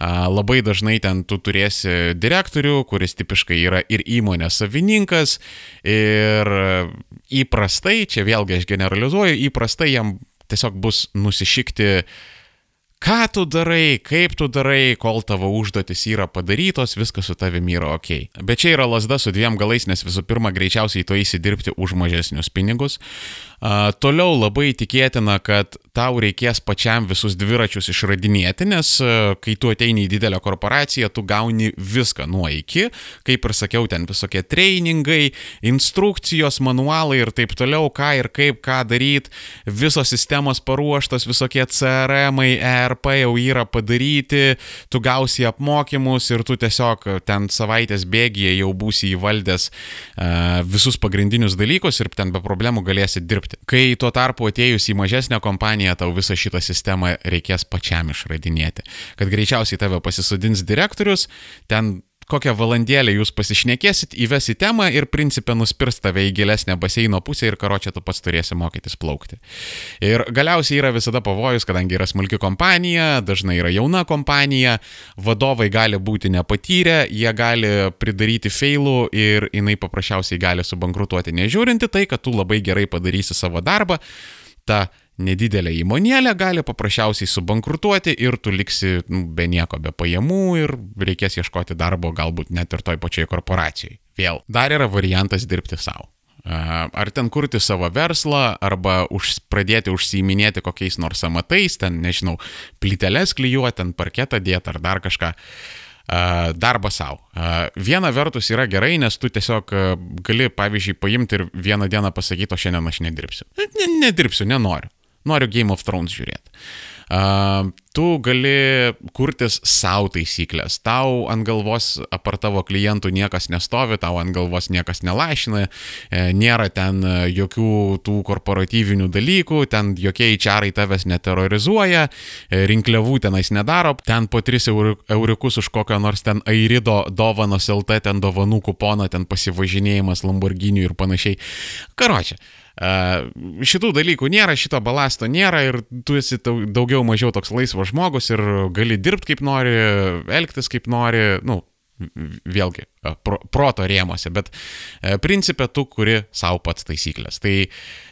Labai dažnai ten tu turėsi direktorių, kuris tipiškai yra ir įmonės savininkas. Ir įprastai, čia vėlgi aš generalizuoju, įprastai jam tiesiog bus nusišykti ką tu darai, kaip tu darai, kol tavo užduotis yra padarytos, viskas su tavimi yra ok. Bet čia yra lasda su dviem galais, nes visų pirma greičiausiai to įsidirbti už mažesnius pinigus. Uh, toliau labai tikėtina, kad tau reikės pačiam visus dviračius išradinėti, nes kai tu ateini į didelę korporaciją, tu gauni viską nuo iki, kaip ir sakiau, ten visokie trainingai, instrukcijos, manualai ir taip toliau, ką ir kaip, ką daryti, visos sistemos paruoštos, visokie CRM, ERP jau yra padaryti, tu gausi apmokymus ir tu tiesiog ten savaitės bėgyje jau būsi įvaldęs visus pagrindinius dalykus ir ten be problemų galėsi dirbti dirbti. Kai tuo tarpu atėjus į mažesnę kompaniją, tau visą šitą sistemą reikės pačiam išradinėti. Kad greičiausiai tave pasisodins direktorius, ten kokią valandėlę jūs pasišnekėsit, įvesi temą ir principė nuspirs tave į gilesnę baseino pusę ir karočią tu pats turėsi mokytis plaukti. Ir galiausiai yra visada pavojus, kadangi yra smulki kompanija, dažnai yra jauna kompanija, vadovai gali būti nepatyrę, jie gali pridaryti failų ir jinai paprasčiausiai gali subankrutuoti, nežiūrinti tai, kad tu labai gerai padarysi savo darbą. Ta nedidelė įmonėlė gali paprasčiausiai subankrutuoti ir tu liksi nu, be nieko, be pajamų ir reikės ieškoti darbo galbūt net ir toj pačioj korporacijai. Vėl, dar yra variantas dirbti savo. Ar ten kurti savo verslą, arba už, pradėti užsiiminėti kokiais nors amatais, ten, nežinau, plyteles klyjuoti, ten parketą dėti ar dar kažką. Darbą savo. Viena vertus yra gerai, nes tu tiesiog gali, pavyzdžiui, paimti ir vieną dieną pasakyti, o šiandien aš nedirbsiu. Ne, nedirbsiu, nenoriu noriu Game of Thrones žiūrėti. Uh, tu gali kurtis savo taisyklės. Tau ant galvos apar tavo klientų niekas nestovi, tau ant galvos niekas nelašina, e, nėra ten e, jokių tų korporatyvinių dalykų, ten jokie įčiarai tavęs neterrorizuoja, e, rinkliavų tenais nedaro, ten po 3 euriukus už kokią nors ten airido dovanos LT, ten dovanų kuponą, ten pasivažinėjimas Lamborghini ir panašiai. Karočią. Šitų dalykų nėra, šito balasto nėra ir tu esi daugiau mažiau toks laisvas žmogus ir gali dirbti kaip nori, elgtis kaip nori, nu, vėlgi, pro, proto rėmose, bet e, principė tu kuri savo pats taisyklės. Tai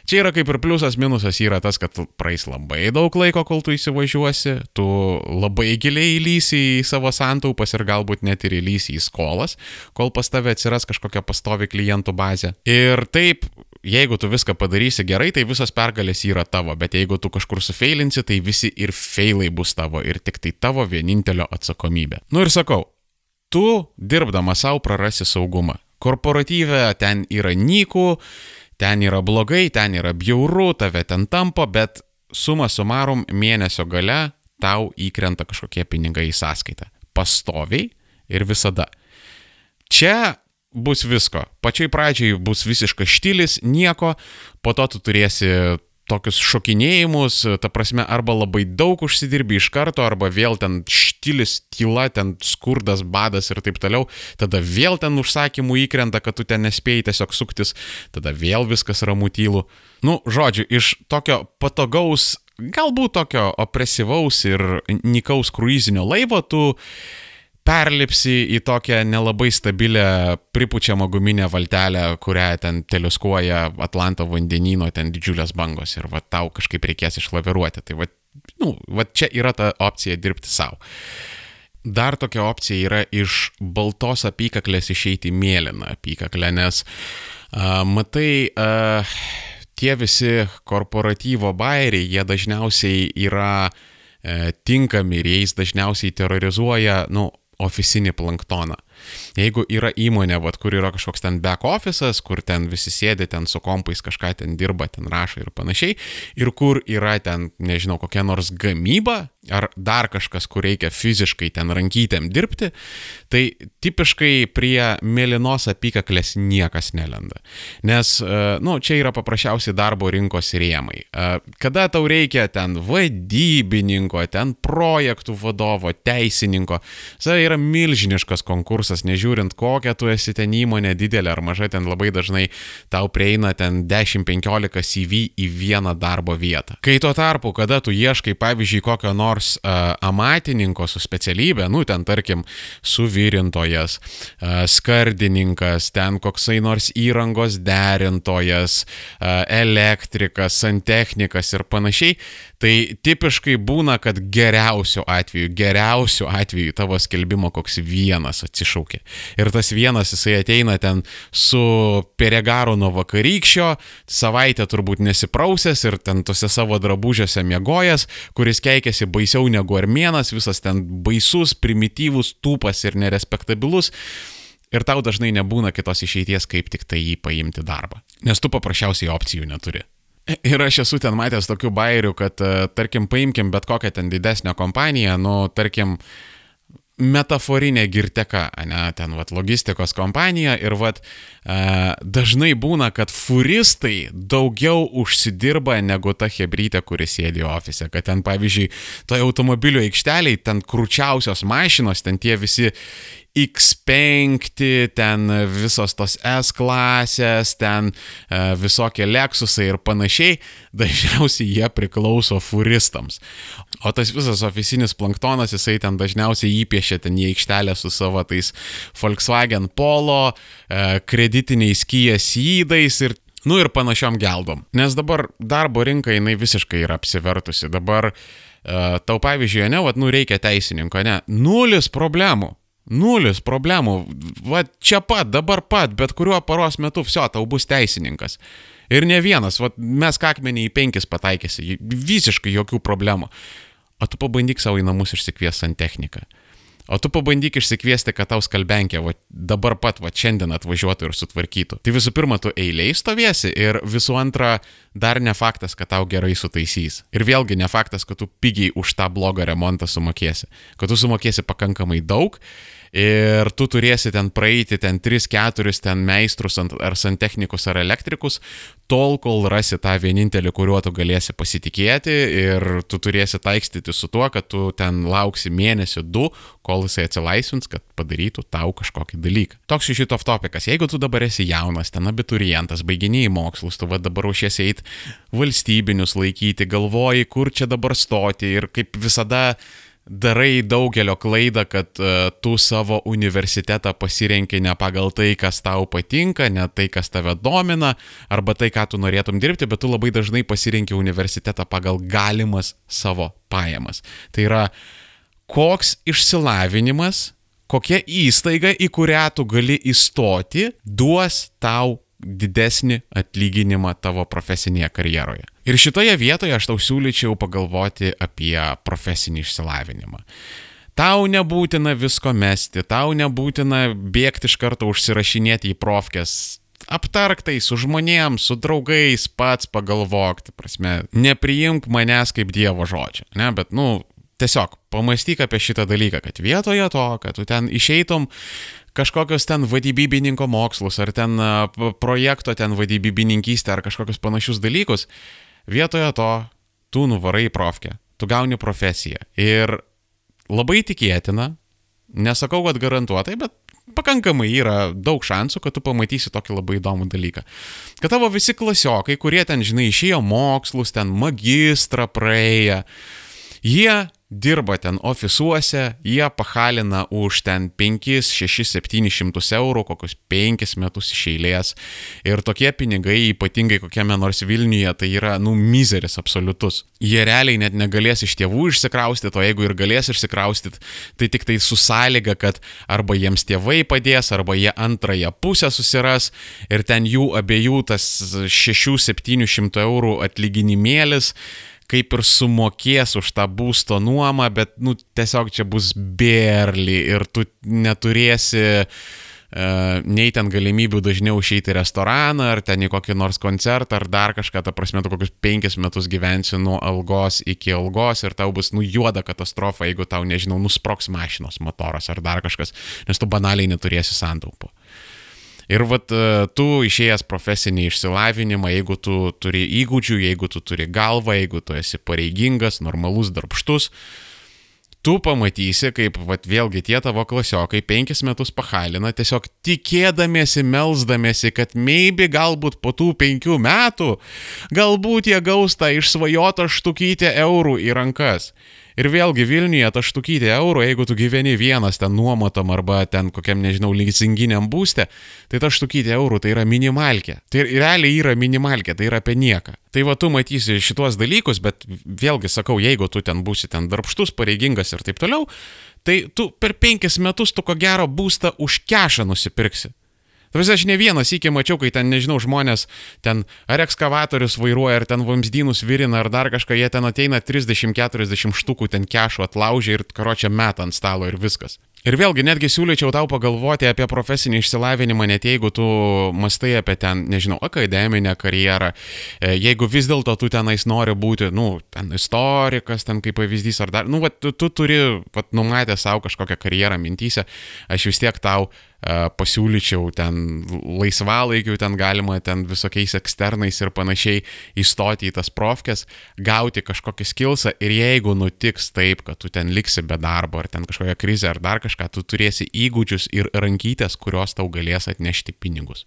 čia yra kaip ir pliusas, minusas yra tas, kad praeis labai daug laiko, kol tu įsivažiuosi, tu labai giliai įlysi į savo santaupas ir galbūt net ir įlysi į skolas, kol pas tave atsiras kažkokia pastovi klientų bazė. Ir taip, jeigu tu viską padarysi gerai, tai visos pergalės yra tavo, bet jeigu tu kažkur sufeilinsi, tai visi ir feilai bus tavo ir tik tai tavo vienintelio atsakomybė. Nu ir sakau, tu dirbdama savo prarasi saugumą. Korporatyve ten yra nykų, ten yra blogai, ten yra bjauru, tave ten tampo, bet suma sumarum mėnesio gale tau įkrenta kažkokie pinigai į sąskaitą. Pastoviai ir visada. Čia bus visko. Pačiai pradžiai bus visiškas štilis, nieko, po to tu turėsi tokius šokinėjimus, ta prasme, arba labai daug užsidirbi iš karto, arba vėl ten št štilis, tyla, ten skurdas, badas ir taip toliau, tada vėl ten užsakymų įkrenta, kad tu ten nespėjai tiesiog suktis, tada vėl viskas ramu tylu. Nu, žodžiu, iš tokio patogaus, galbūt tokio opresyvaus ir nikaus kruizinio laivo tu perlipsi į tokią nelabai stabilę pripučiamą guminę valtelę, kurią ten teleskuoja Atlanto vandenino, ten didžiulės bangos ir va tau kažkaip reikės išlaviruoti. Tai va, nu, va čia yra ta opcija dirbti savo. Dar tokia opcija yra iš baltos apykaklės išeiti mėlyną apykaklę, nes uh, matai, uh, tie visi korporatyvo bairiai, jie dažniausiai yra uh, tinkami ir jais dažniausiai terrorizuoja, nu, ofisinį planktoną. Jeigu yra įmonė, vat, kur yra kažkoks ten back office'as, kur ten visi sėdi ten su kompais, kažką ten dirba, ten rašo ir panašiai, ir kur yra ten, nežinau, kokia nors gamyba, ar dar kažkas, kur reikia fiziškai ten rankytėm dirbti, tai tipiškai prie mėlynos apykaklės niekas nelenda. Nes, e, nu, čia yra paprasčiausiai darbo rinkos rėmai. E, kada tau reikia ten vadybininko, ten projektų vadovo, teisininko, tai yra milžiniškas konkursas, nežiūrint kokią tu esi ten įmonė, didelė ar maža, ten labai dažnai tau prieina ten 10-15 CV į vieną darbo vietą. Kai tuo tarpu, kada tu ieškai, pavyzdžiui, kokio nors uh, amatininko su specialybė, nu ten tarkim suvirintojas, uh, skardininkas, ten koksai nors įrangos derintojas, uh, elektrikas, santechnikas ir panašiai, tai tipiškai būna, kad geriausiu atveju, geriausiu atveju tavo skelbimo koks vienas atsišaukia. Ir tas vienas jisai ateina ten su peregaro nuo vakarykščio, savaitę turbūt nesiprausęs ir ten tose savo drabužiuose miegojęs, kuris keikėsi baisiau negu armėnas, visas ten baisus, primityvus, tūpas ir nerespektabilus. Ir tau dažnai nebūna kitos išeities, kaip tik tai jį paimti darbą. Nes tu paprasčiausiai opcijų neturi. Ir aš esu ten matęs tokių bairių, kad, e, tarkim, paimkim bet kokią ten didesnę kompaniją, nu, tarkim, metaforinė girteka, ne, ten, vat, logistikos kompanija ir, vat, e, dažnai būna, kad furistai daugiau užsidirba negu ta hebrytė, kuris sėdi ofise, kad ten, pavyzdžiui, toje automobilio aikšteliai, ten krūčiausios mašinos, ten tie visi X5, ten visos tos S klasės, ten e, visokie Lexusai ir panašiai, dažniausiai jie priklauso furistams. O tas visas oficinis planktonas, jisai ten dažniausiai įpiešia ten į aikštelę su savo tais Volkswagen Polo, e, kreditiniais Kijas įdais ir Nu ir panašiom geldom. Nes dabar darbo rinka jinai visiškai yra apsivertusi. Dabar uh, tau pavyzdžiui, ne, vad, nu reikia teisininko, ne, nulis problemų. Nulis problemų. Va čia pat, dabar pat, bet kuriuo paros metu, viso, tau bus teisininkas. Ir ne vienas, va mes kakmenį į penkis pataikysi, visiškai jokių problemų. O tu pabandyk savo į namus išsikvies ant techniką. O tu pabandyk išsikviesti, kad tau skalbenkė va, dabar pat, va šiandien atvažiuotų ir sutvarkytų. Tai visų pirma, tu eiliai stovėsi ir visų antra, dar ne faktas, kad tau gerai sutaisys. Ir vėlgi ne faktas, kad tu pigiai už tą blogą remontą sumokėsi. Kad tu sumokėsi pakankamai daug ir tu turėsi ten praeiti ten 3-4 ten meistrus ar santechnikus ar elektrikus, tol kol rasi tą vienintelį, kuriuo tu galėsi pasitikėti ir tu turėsi taikstyti su tuo, kad tu ten lauksi mėnesį du, kol jisai atsilaisvins, kad padarytų tau kažkokį dalyką. Toks iš šito topikas. Jeigu tu dabar esi jaunas, ten abiturientas, baiginiai mokslus, tu va dabar ruošiesi eiti valstybinius laikyti, galvoji, kur čia dabar stoti ir kaip visada darai daugelio klaidą, kad uh, tu savo universitetą pasirenki ne pagal tai, kas tau patinka, ne tai, kas tave domina, arba tai, ką tu norėtum dirbti, bet tu labai dažnai pasirenki universitetą pagal galimas savo pajamas. Tai yra, koks išsilavinimas, kokia įstaiga, į kurią tu gali įstoti, duos tau didesnį atlyginimą tavo profesinėje karjeroje. Ir šitoje vietoje aš tau siūlyčiau pagalvoti apie profesinį išsilavinimą. Tau nebūtina visko mesti, tau nebūtina bėgti iš karto užsirašinėti į profkės. Aptark tai su žmonėms, su draugais, pats pagalvok, tai prasme, nepriimk manęs kaip Dievo žodžio, ne, bet, nu, tiesiog pamastyk apie šitą dalyką, kad vietoje to, kad tu ten išeitum kažkokios ten vadybininko mokslus, ar ten projekto ten vadybininkystę, ar kažkokius panašius dalykus, vietoje to tu nuvarai į profkę, tu gauni profesiją ir labai tikėtina, nesakau, kad garantuotai, bet pakankamai yra daug šansų, kad tu pamatysi tokį labai įdomų dalyką. Kad tavo visi klasiokai, kurie ten, žinai, išėjo mokslus, ten magistrą praėję, jie dirba ten ofisuose, jie pahalina už ten 5, 6, 700 eurų, kokius 5 metus iš eilės. Ir tokie pinigai, ypatingai kokiame nors Vilniuje, tai yra, nu, mizeris absoliutus. Jie realiai net negalės iš tėvų išsikraustyti, o jeigu ir galės išsikraustyti, tai tik tai su sąlyga, kad arba jiems tėvai padės, arba jie antrąją pusę susiras ir ten jų abiejų tas 6-700 eurų atlyginimėlis kaip ir sumokės už tą būsto nuomą, bet, nu, tiesiog čia bus berly ir tu neturėsi uh, nei ten galimybių dažniau išeiti į restoraną, ar ten į kokį nors koncertą, ar dar kažką, ta prasme, tu kokius penkis metus gyvensi nuo algos iki algos ir tau bus, nu, juoda katastrofa, jeigu tau, nežinau, nusproks mašinos motoras ar dar kažkas, nes tu banaliai neturėsi santaupų. Ir vat e, tu išėjęs profesinį išsilavinimą, jeigu tu turi įgūdžių, jeigu tu turi galvą, jeigu tu esi pareigingas, normalus, darbštus, tu pamatysi, kaip vat, vėlgi tie tavo klasiokai penkis metus pahalina, tiesiog tikėdamiesi, melzdamiesi, kad maybe galbūt po tų penkių metų galbūt jie gaus tą išsvajotą štukytę eurų į rankas. Ir vėlgi Vilniuje ta štukytė eurų, jeigu tu gyveni vienas ten nuomotam arba ten kokiam, nežinau, leasinginiam būste, tai ta štukytė eurų tai yra minimalkė. Tai realiai yra minimalkė, tai yra apie nieką. Tai va tu matysi šituos dalykus, bet vėlgi sakau, jeigu tu ten būsi ten darbštus, pareigingas ir taip toliau, tai tu per penkis metus tu ko gero būstą už kešą nusipirksi. Tarsi aš ne vienas iki mačiau, kai ten, nežinau, žmonės ten ar ekskavatorius vairuoja, ar ten vamzdynus virina, ar dar kažką, jie ten ateina 30-40 štukų ten kešų atlaužia ir karočią metą ant stalo ir viskas. Ir vėlgi, netgi siūlyčiau tau pagalvoti apie profesinį išsilavinimą, net jeigu tu mastai apie ten, nežinau, akademinę karjerą, e, jeigu vis dėlto tu tenais nori būti, nu, ten istorikas, ten kaip pavyzdys, ar dar, nu, va, tu, tu turi, va, numatę savo kažkokią karjerą mintysę, aš vis tiek tau pasiūlyčiau ten laisvalaikiu, ten galima ten visokiais eksternais ir panašiai įstoti į tas profkes, gauti kažkokį skilsą ir jeigu nutiks taip, kad tu ten liksi be darbo ar ten kažkokia krizė ar dar kažką, tu turėsi įgūdžius ir rankytės, kurios tau galės atnešti pinigus.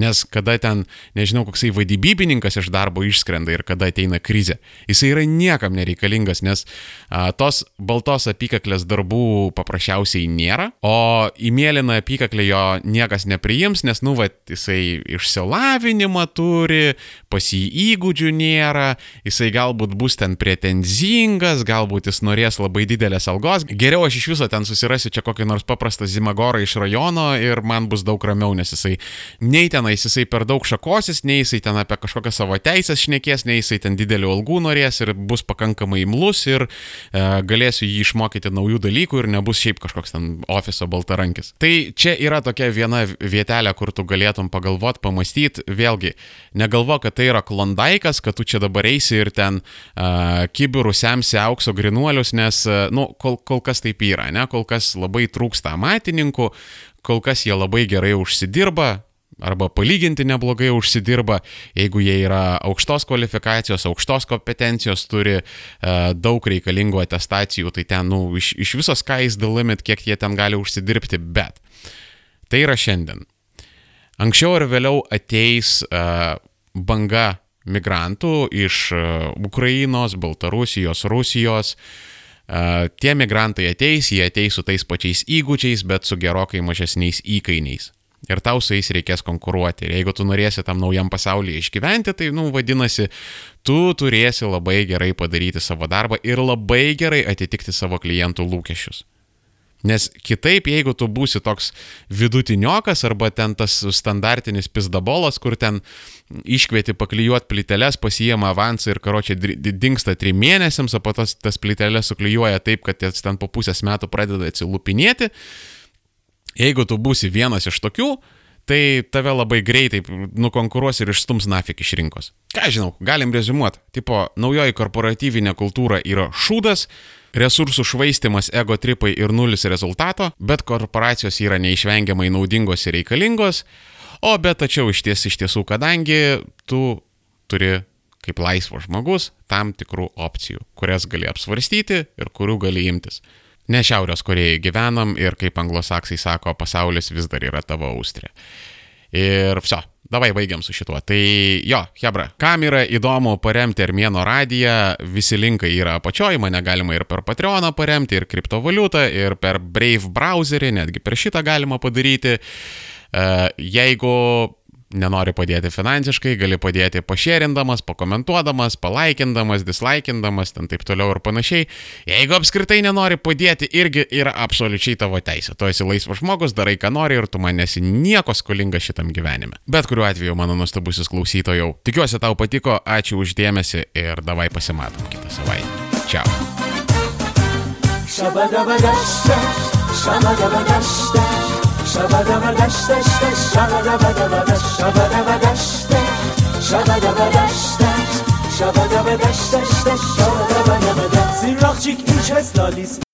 Nes kada ten, nežinau, koksai vaidybininkas iš darbo išskrenda ir kada ateina krizė, jisai yra niekam nereikalingas, nes a, tos baltos apykaklės darbų paprasčiausiai nėra, o į mėlyną apykaklę jo niekas nepriims, nes, nu, va, jisai išsilavinimą turi, pas jį įgūdžių nėra, jisai galbūt bus ten pretenzingas, galbūt jis norės labai didelės algos. Geriau aš iš viso ten susirasiu čia kokį nors paprastą zimagorą iš rajono ir man bus daug ramiau, nes jisai nei tenais jisai per daug šakosis, nei jisai ten apie kažkokią savo teisės šnekės, nei jisai ten didelių algų norės ir bus pakankamai imlus ir e, galėsiu jį išmokyti naujų dalykų ir nebus šiaip kažkoks ten ofiso baltarankis. Tai čia yra tokia viena vietelė, kur tu galėtum pagalvoti, pamastyti, vėlgi, negalvo, kad tai yra klondaikas, kad tu čia dabar eisi ir ten e, kibirų semsi aukso grinuolius, nes, e, nu, kol, kol kas taip yra, ne, kol kas labai trūksta amatininkų, kol kas jie labai gerai užsidirba, arba palyginti neblogai užsidirba, jeigu jie yra aukštos kvalifikacijos, aukštos kompetencijos, turi e, daug reikalingų atestacijų, tai ten, nu, iš, iš viso sky's the limit, kiek jie ten gali užsidirbti, bet tai yra šiandien. Anksčiau ar vėliau ateis e, banga migrantų iš e, Ukrainos, Baltarusijos, Rusijos. Uh, tie migrantai ateis, jie ateis su tais pačiais įgūdžiais, bet su gerokai mažesniais įkainiais. Ir tau su jais reikės konkuruoti. Ir jeigu tu norėsi tam naujam pasaulyje išgyventi, tai, nu, vadinasi, tu turėsi labai gerai padaryti savo darbą ir labai gerai atitikti savo klientų lūkesčius. Nes kitaip, jeigu tu būsi toks vidutiniokas arba ten tas standartinis pizdabolas, kur ten iškvieti paklijuoti plyteles, pasijama avansą ir karočiai dinksta trim mėnesiams, o po to tas plyteles suklijuoja taip, kad jas ten po pusės metų pradeda atsilupinėti, Jeigu tu būsi vienas iš tokių, tai tave labai greitai nukonkuruos ir išstums nafik iš rinkos. Ką žinau, galim rezumuoti. Tipo, naujoji korporatyvinė kultūra yra šūdas, resursų švaistimas, ego tripai ir nulis rezultato, bet korporacijos yra neišvengiamai naudingos ir reikalingos, o bet tačiau iš ties iš tiesų, kadangi tu turi kaip laisvas žmogus tam tikrų opcijų, kurias gali apsvarstyti ir kurių gali imtis. Ne Šiaurės Korejoje gyvenam ir kaip anglosaksai sako, pasaulis vis dar yra tavo austrė. Ir viso, davai baigiam su šituo. Tai jo, Hebra, kam yra įdomu paremti Armėno radiją, visi linkai yra apačioje, mane galima ir per Patreoną paremti, ir kriptovaliutą, ir per Brave browserį, netgi per šitą galima padaryti. E, jeigu nenori padėti finansiškai, gali padėti pašėrindamas, pakomentuodamas, palaikindamas, dislaikindamas, ten taip toliau ir panašiai. Jeigu apskritai nenori padėti, irgi yra absoliučiai tavo teisė. Tu esi laisvas žmogus, darai ką nori ir tu man esi nieko skolinga šitam gyvenime. Bet kuriuo atveju, mano nuostabusis klausytojau, tikiuosi tau patiko, ačiū uždėmesi ir davai pasimatom kitą savaitę. Shabadabadashta. Shabadabadash, shabadabadash, shabadabadash, shabadabadash, dash, dash,